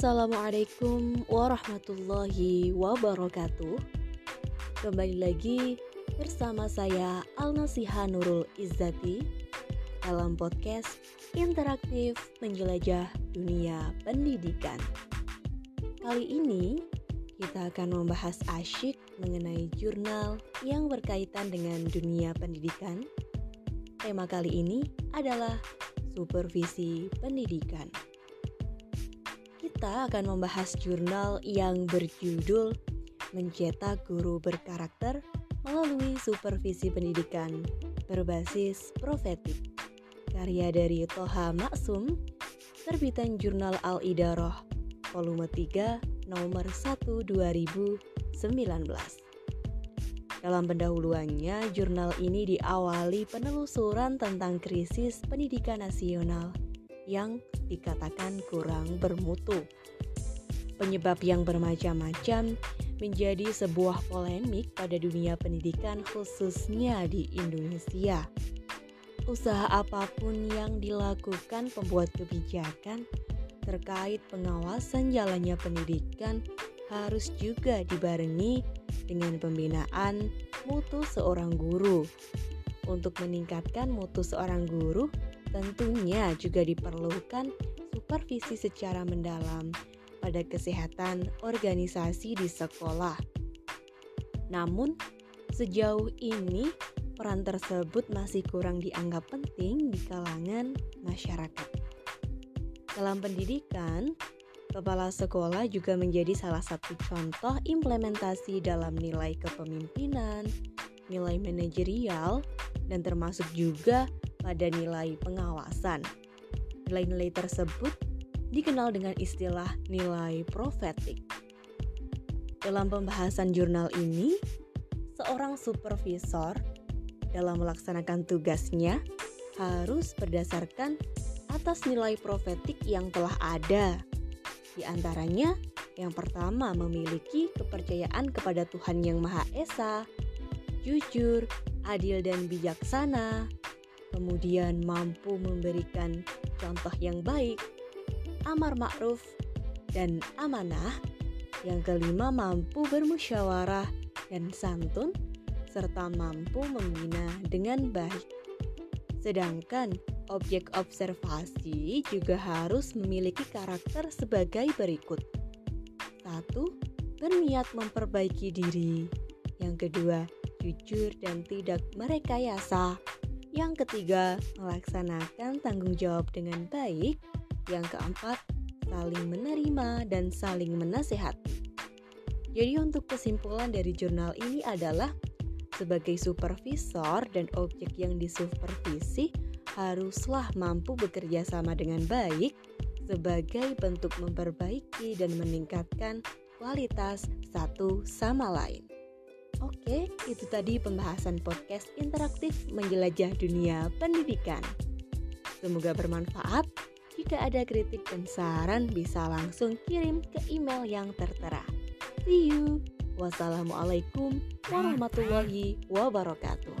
Assalamualaikum warahmatullahi wabarakatuh. Kembali lagi bersama saya Al-Nasiha Nurul Izzati Dalam podcast interaktif menjelajah dunia pendidikan. Kali ini kita akan membahas asyik mengenai jurnal yang berkaitan dengan dunia pendidikan. Tema kali ini adalah supervisi pendidikan kita akan membahas jurnal yang berjudul Mencetak Guru Berkarakter melalui Supervisi Pendidikan berbasis profetik. Karya dari Toha Maksum, terbitan Jurnal Al-Idaroh, volume 3, nomor 1 2019. Dalam pendahuluannya, jurnal ini diawali penelusuran tentang krisis pendidikan nasional yang dikatakan kurang bermutu. Penyebab yang bermacam-macam menjadi sebuah polemik pada dunia pendidikan khususnya di Indonesia. Usaha apa pun yang dilakukan pembuat kebijakan terkait pengawasan jalannya pendidikan harus juga dibarengi dengan pembinaan mutu seorang guru. Untuk meningkatkan mutu seorang guru, Tentunya juga diperlukan supervisi secara mendalam pada kesehatan organisasi di sekolah. Namun, sejauh ini peran tersebut masih kurang dianggap penting di kalangan masyarakat. Dalam pendidikan, kepala sekolah juga menjadi salah satu contoh implementasi dalam nilai kepemimpinan, nilai manajerial, dan termasuk juga pada nilai pengawasan. Nilai-nilai tersebut dikenal dengan istilah nilai profetik. Dalam pembahasan jurnal ini, seorang supervisor dalam melaksanakan tugasnya harus berdasarkan atas nilai profetik yang telah ada. Di antaranya, yang pertama memiliki kepercayaan kepada Tuhan Yang Maha Esa, jujur, adil dan bijaksana, kemudian mampu memberikan contoh yang baik, amar ma'ruf, dan amanah. Yang kelima, mampu bermusyawarah dan santun, serta mampu membina dengan baik. Sedangkan objek observasi juga harus memiliki karakter sebagai berikut. Satu, berniat memperbaiki diri. Yang kedua, jujur dan tidak merekayasa. Yang ketiga, melaksanakan tanggung jawab dengan baik. Yang keempat, saling menerima dan saling menasehati. Jadi untuk kesimpulan dari jurnal ini adalah sebagai supervisor dan objek yang disupervisi haruslah mampu bekerja sama dengan baik sebagai bentuk memperbaiki dan meningkatkan kualitas satu sama lain. Oke, itu tadi pembahasan podcast interaktif menjelajah dunia pendidikan. Semoga bermanfaat. Jika ada kritik dan saran, bisa langsung kirim ke email yang tertera. See you. Wassalamualaikum warahmatullahi wabarakatuh.